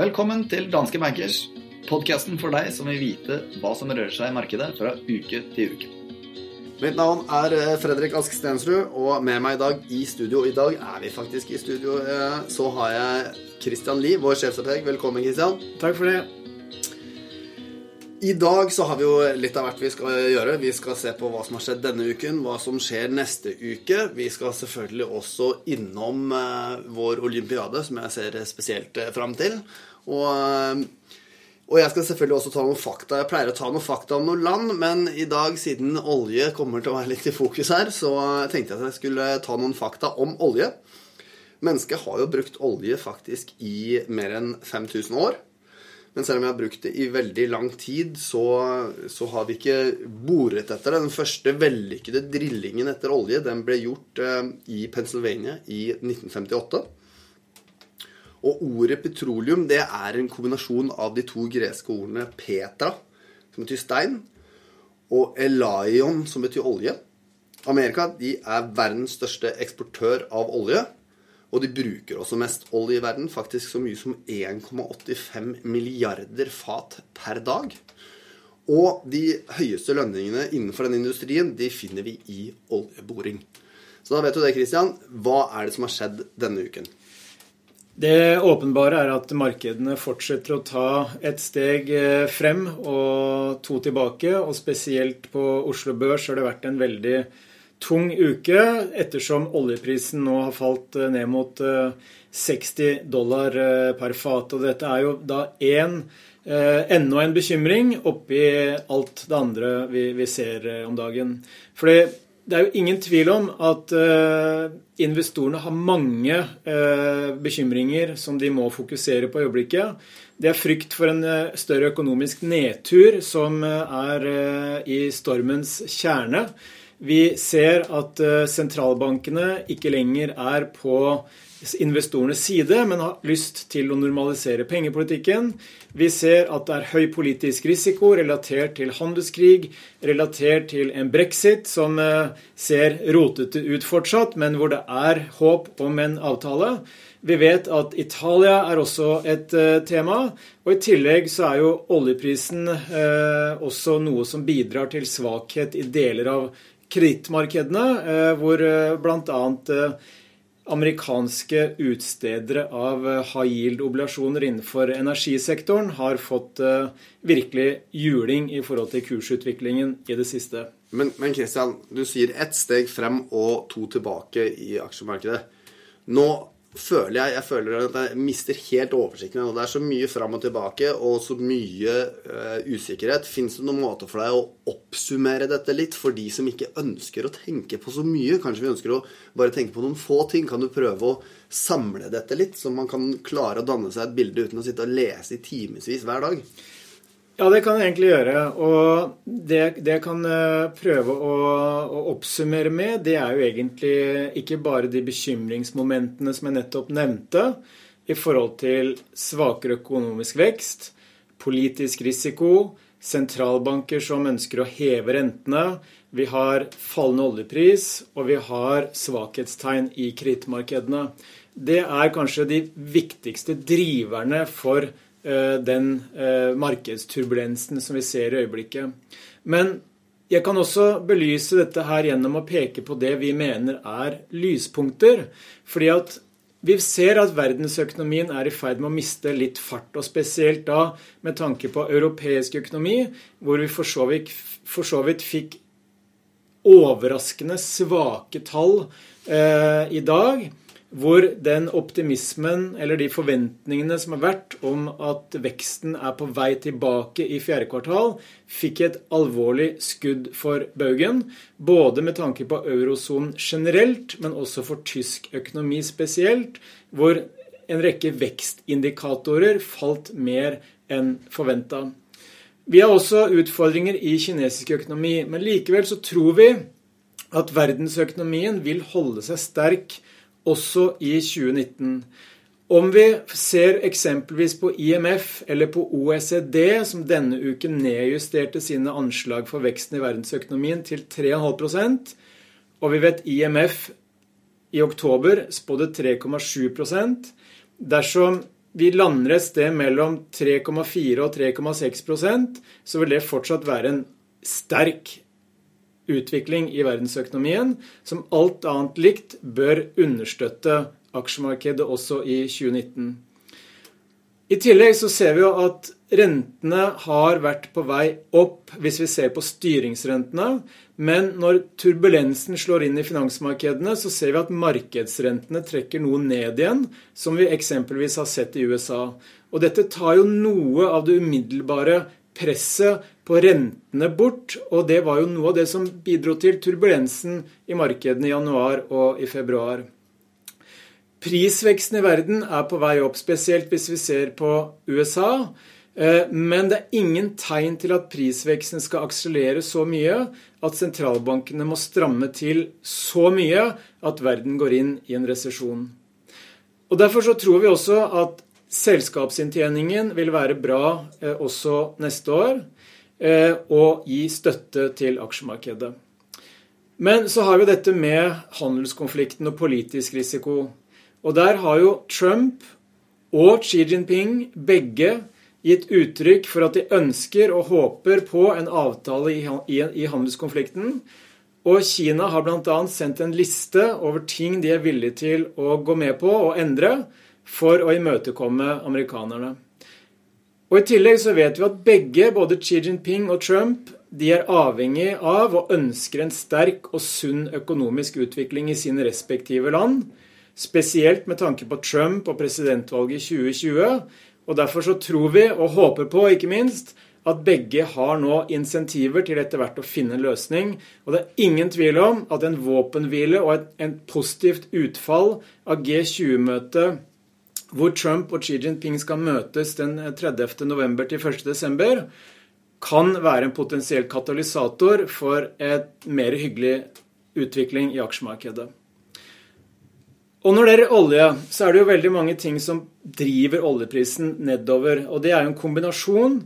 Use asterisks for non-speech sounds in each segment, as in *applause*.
Velkommen til Danske Bankers, podkasten for deg som vil vite hva som rører seg i markedet fra uke til uke. Mitt navn er eh, Fredrik Ask Stensrud, og med meg i dag i studio I dag er vi faktisk i studio. eh, Så har jeg Christian Lie, vår sjefstrateg. Velkommen, Christian. Takk for det. I dag så har vi jo litt av hvert vi skal gjøre. Vi skal se på hva som har skjedd denne uken, hva som skjer neste uke. Vi skal selvfølgelig også innom eh, vår olympiade, som jeg ser spesielt eh, fram til. Og, eh, og jeg skal selvfølgelig også ta noen fakta. Jeg pleier å ta noen fakta om noen land, men i dag, siden olje kommer til å være litt i fokus her, så tenkte jeg at jeg skulle ta noen fakta om olje. Mennesket har jo brukt olje faktisk i mer enn 5000 år. Men selv om jeg har brukt det i veldig lang tid, så, så har vi ikke boret etter det. Den første vellykkede drillingen etter olje den ble gjort eh, i Pennsylvania i 1958. Og ordet petroleum det er en kombinasjon av de to greske ordene petra, som betyr stein, og elaion, som betyr olje. Amerika de er verdens største eksportør av olje. Og de bruker også mest olje i verden, faktisk så mye som 1,85 milliarder fat per dag. Og de høyeste lønningene innenfor denne industrien de finner vi i oljeboring. Så da vet du det, Christian. Hva er det som har skjedd denne uken? Det åpenbare er at markedene fortsetter å ta et steg eh, frem og to tilbake. Og spesielt på Oslo Børs har det vært en veldig tung uke, ettersom oljeprisen nå har falt eh, ned mot 60 dollar eh, per fat. Og dette er jo da én enda en bekymring oppi alt det andre vi, vi ser om dagen. Fordi det er jo ingen tvil om at uh, investorene har mange uh, bekymringer som de må fokusere på i øyeblikket. Det er frykt for en uh, større økonomisk nedtur som er i stormens kjerne. Vi ser at sentralbankene ikke lenger er på investorenes side, men har lyst til å normalisere pengepolitikken. Vi ser at det er høy politisk risiko relatert til handelskrig, relatert til en brexit som ser rotete ut fortsatt, men hvor det er håp om en avtale. Vi vet at Italia er også et tema. Og i tillegg så er jo oljeprisen også noe som bidrar til svakhet i deler av kredittmarkedene, hvor bl.a amerikanske utstedere av high yield-obligasjoner innenfor energisektoren har fått virkelig juling i forhold til kursutviklingen i det siste. Men, men Christian, du sier ett steg frem og to tilbake i aksjemarkedet. Nå føler jeg, jeg føler at jeg mister helt oversikten. Det er så mye fram og tilbake og så mye uh, usikkerhet. Fins det noen måte for deg å oppsummere dette litt for de som ikke ønsker å tenke på så mye? Kanskje vi ønsker å bare tenke på noen få ting? Kan du prøve å samle dette litt, så man kan klare å danne seg et bilde uten å sitte og lese i timevis hver dag? Ja, det kan jeg egentlig gjøre. Og det, det jeg kan prøve å, å, oppsummere med, det er jo egentlig ikke bare de bekymringsmomentene som jeg nettopp nevnte, i forhold til svakere økonomisk vekst, politisk risiko, sentralbanker som ønsker å heve rentene, vi har fallende oljepris, og vi har svakhetstegn i kredittmarkedene. Det er kanskje de viktigste driverne for den markedsturbulensen som vi ser i øyeblikket. Men jeg kan også belyse dette her gjennom å peke på det vi mener er lyspunkter. Fordi at vi ser at verdensøkonomien er i ferd med å miste litt fart. Og spesielt da med tanke på europeisk økonomi, hvor vi for så vidt, for så vidt fikk overraskende svake tall eh, i dag hvor den optimismen eller de forventningene som har vært om at veksten er på vei tilbake i fjerde kvartal, fikk et alvorlig skudd for baugen. Både med tanke på eurosonen generelt, men også for tysk økonomi spesielt, hvor en rekke vekstindikatorer falt mer enn forventa. Vi har også utfordringer i kinesisk økonomi, men likevel så tror vi at verdensøkonomien vil holde seg sterk også i 2019. Om vi ser eksempelvis på IMF eller på OECD, som denne uken nedjusterte sine anslag for veksten i verdensøkonomien til 3,5% og vi vet IMF i oktober spådde 3,7% Dersom vi lander et sted mellom 3,4 og 3,6% så vil det fortsatt være en sterk utvikling i verdensøkonomien, som alt annet likt bør understøtte aksjemarkedet også i 2019. I tillegg så ser vi jo at rentene har vært på vei opp hvis vi ser på styringsrentene. Men når turbulensen slår inn i finansmarkedene, så ser vi at markedsrentene trekker noe ned igjen, som vi eksempelvis har sett i USA. Og dette tar jo noe av det umiddelbare presset på rentene bort, og det var jo noe av det som bidro til turbulensen i markedene i januar og i februar. Prisveksten i verden er på vei opp, spesielt hvis vi ser på USA. Eh, men det er ingen tegn til at prisveksten skal akselere så mye at sentralbankene må stramme til så mye at verden går inn i en resesjon. Og Derfor så tror vi også at selskapsinntjeningen vil være bra eh, også neste år, eh, og gi støtte til aksjemarkedet. Men så har vi dette med handelskonflikten og politisk risiko. Og der har jo Trump og Xi Jinping begge gitt uttrykk for at de ønsker og håper på en avtale i, handelskonflikten. Og Kina har bl.a. sendt en liste over ting de er villige til å gå med på og endre for å imøtekomme amerikanerne. Og I tillegg så vet vi at begge, både Xi Jinping og Trump, de er avhengig av og ønsker en sterk og sunn økonomisk utvikling i sine respektive land. Spesielt med tanke på Trump og presidentvalget i 2020. Og Derfor så tror vi, og håper på ikke minst, at begge har nå insentiver til etter hvert å finne en løsning. Og det er ingen tvil om at en våpenhvile og et en positivt utfall av G20-møtet hvor Trump og Xi Jinping skal møtes den 30. november til 1. desember, kan være en potensiell katalysator for et mer hyggelig utvikling i aksjemarkedet. Og når det gjelder olje, så er det jo veldig mange ting som driver oljeprisen nedover. Og det er jo en kombinasjon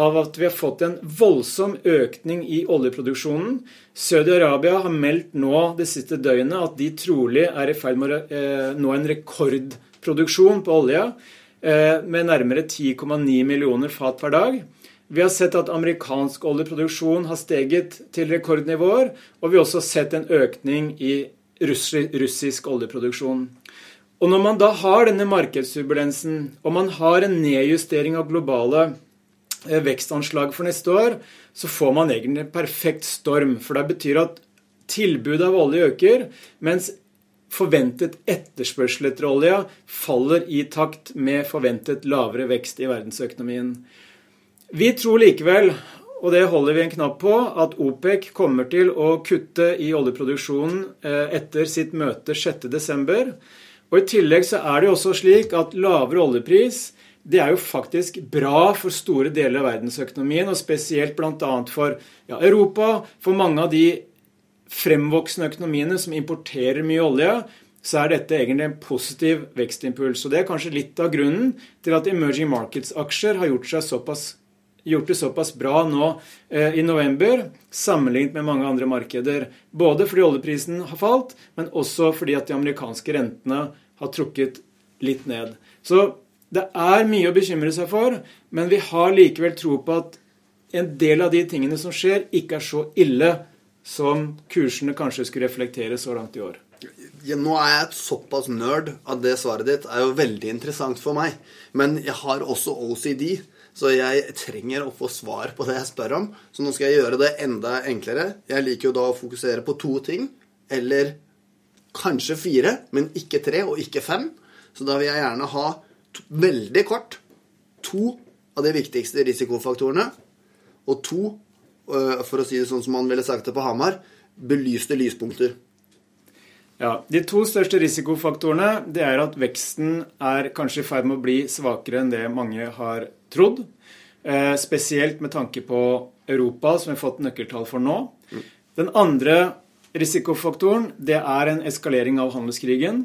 av at vi har fått en voldsom økning i oljeproduksjonen. Saudi-Arabia har meldt nå det siste døgnet at de trolig er i ferd med å eh, nå en rekordproduksjon på olje eh, med nærmere 10,9 millioner fat per dag. Vi har sett at amerikansk oljeproduksjon har steget til rekordnivåer, og vi har også sett en økning i russisk oljeproduksjon. Og når man da har denne markedsturbulensen, og man har en nedjustering av globale eh, vekstanslag for neste år, så får man egentlig en perfekt storm. For det betyr at tilbudet av olje øker, mens forventet etterspørsel etter olja faller i takt med forventet lavere vekst i verdensøkonomien. Vi tror likevel og det holder vi en knapp på, at OPEC kommer til å kutte i oljeproduksjonen eh, etter sitt møte 6.12. Og I tillegg så er det jo også slik at lavere oljepris det er jo faktisk bra for store deler av verdensøkonomien, og spesielt bl.a. for ja, Europa. For mange av de fremvoksende økonomiene som importerer mye olje, så er dette egentlig en positiv vekstimpuls. Og Det er kanskje litt av grunnen til at emerging markets-aksjer har gjort såpass gjort det såpass bra nå eh, i november sammenlignet med mange andre markeder. Både fordi oljeprisen har falt, men også fordi at de amerikanske rentene har trukket litt ned. Så det er mye å bekymre seg for, men vi har likevel tro på at en del av de tingene som skjer, ikke er så ille som kursene kanskje skulle reflektere så langt i år. Ja, nå er jeg et såpass nerd at det svaret ditt er jo veldig interessant for meg. Men jeg har også OCD. Så jeg trenger å få svar på det jeg spør om. Så nå skal jeg gjøre det enda enklere. Jeg liker jo da å fokusere på to ting. Eller kanskje fire, men ikke tre og ikke fem. Så da vil jeg gjerne ha to, veldig kort to av de viktigste risikofaktorene. Og to, for å si det sånn som man ville sagt det på Hamar, belyste lyspunkter. Ja, De to største risikofaktorene det er at veksten er kanskje i ferd med å bli svakere enn det mange har trodd. Eh, spesielt med tanke på Europa, som vi har fått nøkkeltall for nå. Den andre risikofaktoren det er en eskalering av handelskrigen.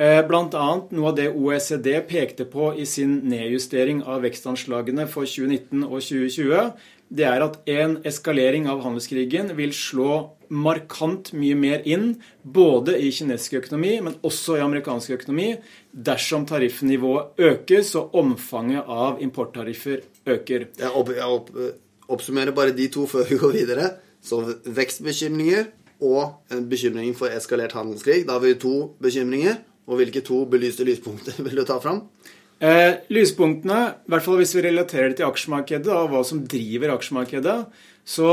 Bl.a. noe av det OECD pekte på i sin nedjustering av vekstanslagene for 2019 og 2020, det er at en eskalering av handelskrigen vil slå markant mye mer inn både i kinesisk økonomi, men også i amerikansk økonomi, dersom tariffnivået økes og omfanget av importtariffer øker. Jeg, opp, jeg opp, oppsummerer bare de to før vi går videre. Så vekstbekymringer og en bekymring for eskalert handelskrig. Da har vi to bekymringer. Og hvilke to belyste lyspunkter *laughs* vil du ta fram? Eh, lyspunktene, i hvert fall hvis vi relaterer det til aksjemarkedet og hva som driver aksjemarkedet, så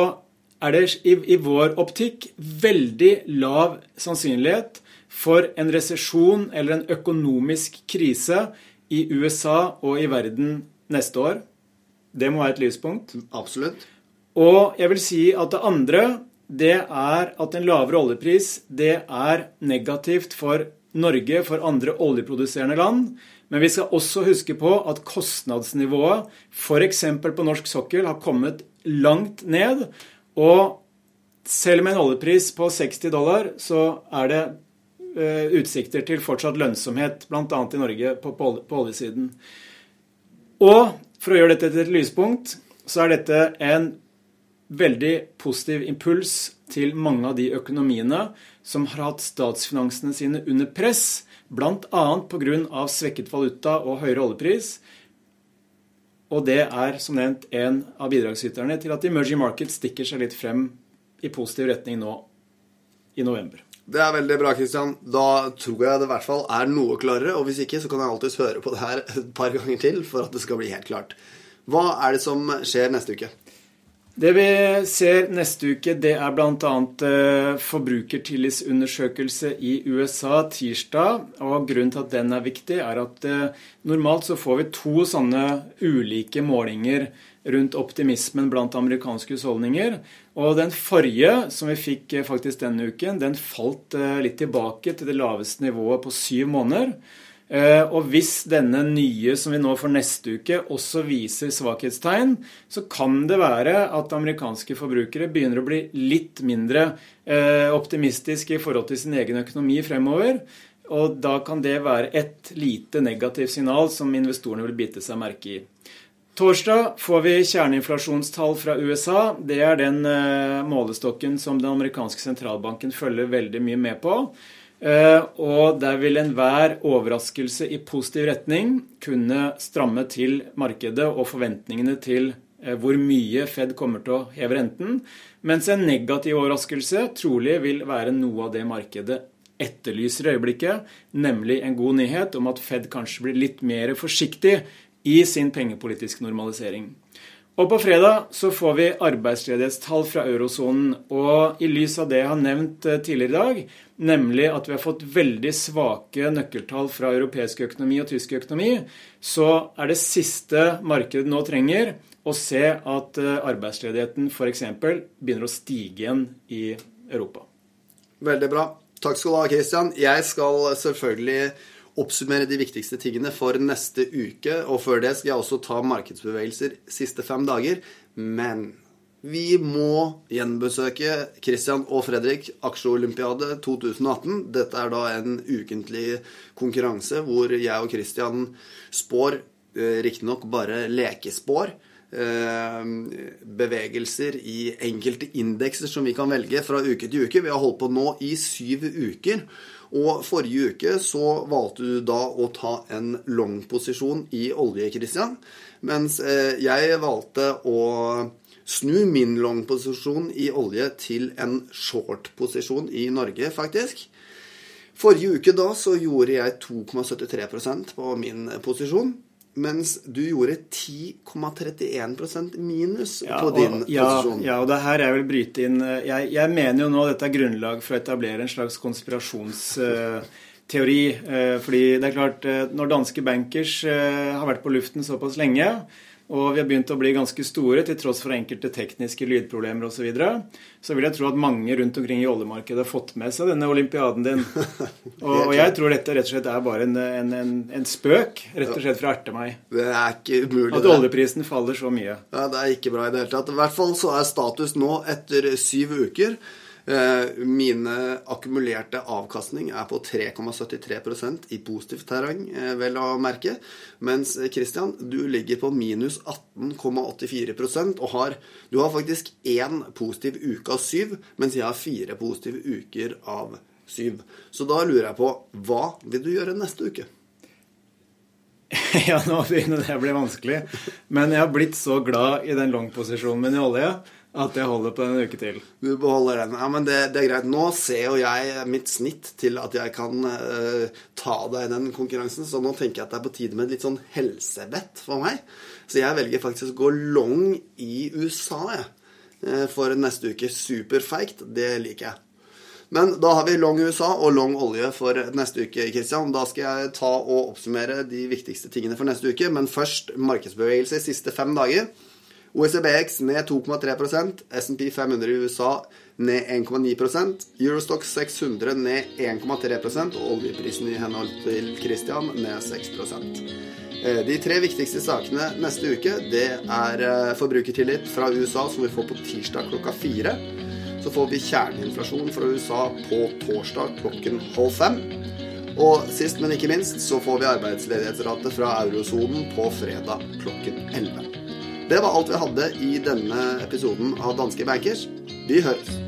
er det i, i vår optikk veldig lav sannsynlighet for en resesjon eller en økonomisk krise i USA og i verden neste år. Det må være et lyspunkt. Absolutt. Og jeg vil si at det andre, det er at en lavere oljepris, det er negativt for Norge, for andre oljeproduserende land. Men vi skal også huske på at kostnadsnivået f.eks. på norsk sokkel har kommet langt ned. Og selv med en oljepris på 60 dollar, så er det uh, utsikter til fortsatt lønnsomhet, bl.a. i Norge, på oljesiden. Og for å gjøre dette til et lyspunkt, så er dette en veldig positiv impuls til mange av de økonomiene som har hatt statsfinansene sine under press, bl.a. pga. svekket valuta og høyere oljepris. Og det er som nevnt en av bidragsyterne til at emerging markets stikker seg litt frem i positiv retning nå i november. Det er veldig bra, Kristian. Da tror jeg det i hvert fall er noe klarere. Og hvis ikke, så kan jeg alltids høre på det her et par ganger til for at det skal bli helt klart. Hva er det som skjer neste uke? Det vi ser neste uke, det er bl.a. Eh, forbrukertillitsundersøkelse i USA tirsdag. Og grunnen til at den er viktig, er at eh, normalt så får vi to sånne ulike målinger rundt optimismen blant amerikanske husholdninger. Og den forrige, som vi fikk eh, faktisk denne uken, den falt litt tilbake til det laveste nivået på syv måneder. Eh, og hvis denne nye som vi nå får neste uke, også viser svakhetstegn, så kan det være at amerikanske forbrukere begynner å bli litt mindre eh, optimistiske i forhold til sin egen økonomi fremover. Og da kan det være et lite negativt signal som investorene vil bite seg merke i. Torsdag får vi kjerneinflasjonstall fra USA. Det er den eh, målestokken som den amerikanske sentralbanken følger veldig mye med på. Eh, og der vil enhver overraskelse i positiv retning kunne stramme til markedet og forventningene til eh, hvor mye Fed kommer til å heve renten, mens en negativ overraskelse trolig vil være noe av det markedet etterlyser i øyeblikket, nemlig en god nyhet om at Fed kanskje blir litt mer forsiktig i sin pengepolitiske normalisering. Og på fredag så får vi arbeidsledighetstall fra eurosonen. Og i lys av det jeg har nevnt eh, tidligere i dag, nemlig at vi har fått veldig svake nøkkeltall fra europeisk økonomi og tysk økonomi, så er det siste markedet nå trenger å se at eh, arbeidsledigheten f.eks. begynner å stige igjen i Europa. Veldig bra. Takk skal du ha, Christian. Jeg skal selvfølgelig oppsummere de viktigste tingene for neste uke. Og før det skal jeg også ta markedsbevegelser siste fem dager. Men vi må gjenbesøke Christian og Fredrik aksjeolympiade 2018. Dette er da en ukentlig konkurranse hvor jeg og Christian spår, eh, riktignok bare lekespår, eh, bevegelser i enkelte indekser som vi kan velge fra uke til uke. Vi har holdt på nå i syv uker. Og forrige uke så valgte du da å ta en long-posisjon i olje, Christian. Mens eh, jeg valgte å snu min long-posisjon i olje til en short-posisjon i Norge, faktisk. Forrige uke da så gjorde jeg 2,73% på min posisjon. Mens du gjorde 10,31% minus ja, på din og, ja, posisjon. Ja, og det her jeg vil bryte inn eh, jeg, jeg, mener jo nå dette er grunnlag for å etablere en slags konspirasjonsteori. Uh, fordi det er klart, når danske bankers har vært på luften såpass lenge, og vi har begynt å bli ganske store til tross for enkelte tekniske lydproblemer osv. Så, videre. så vil jeg tro at mange rundt omkring i oljemarkedet har fått med seg denne olympiaden din. *laughs* Og, jeg tror dette rett og slett er bare en, en, en, en spøk, rett og slett for å erte meg. Det er ikke umulig. At oljeprisen faller så mye. Ja, Det er ikke bra i det hele tatt. I hvert fall så er status nå etter syv uker mine akkumulerte avkastning er på 3,73% i positivt terreng, eh, vel å merke. Mens Christian, du ligger på minus 18,84% og har, du har faktisk én positiv uke av syv, mens jeg har fire positive uker av syv. Så da lurer jeg på hva vil du gjøre neste uke? *laughs* ja, nå begynner det å bli vanskelig. Men jeg har blitt så glad i den long-posisjonen min i olje at jeg holder på en uke til. Du beholder den. Ja, men det, det, er greit. Nå ser jo jeg mitt snitt til at jeg kan uh, ta deg i den konkurransen, så nå tenker jeg at det er på tide med et litt sånn helsebett for meg. Så jeg velger faktisk å gå long i USA, jeg. Uh, for neste uke. Superfeigt. Det liker jeg. Men da har vi long USA og long olje for neste uke, Christian. Da skal jeg ta og oppsummere de viktigste tingene for neste uke. Men først markedsbevegelse siste fem dager. OECBX ned 2,3% SMP 500 i USA ned 1,9% Eurostock 600 ned 1,3% og oljeprisen i henhold til Christian ned 6 eh, De tre viktigste sakene neste uke det er eh, forbrukertillit fra USA, som vi får på tirsdag klokka fire. Så får vi kjerneinflasjon fra USA på torsdag klokken halv fem. Og sist, men ikke minst, så får vi arbeidsledighetsrate fra eurosonen på fredag klokken 11. Det var alt vi hadde i denne episoden av Danske Bankers. Vi høres.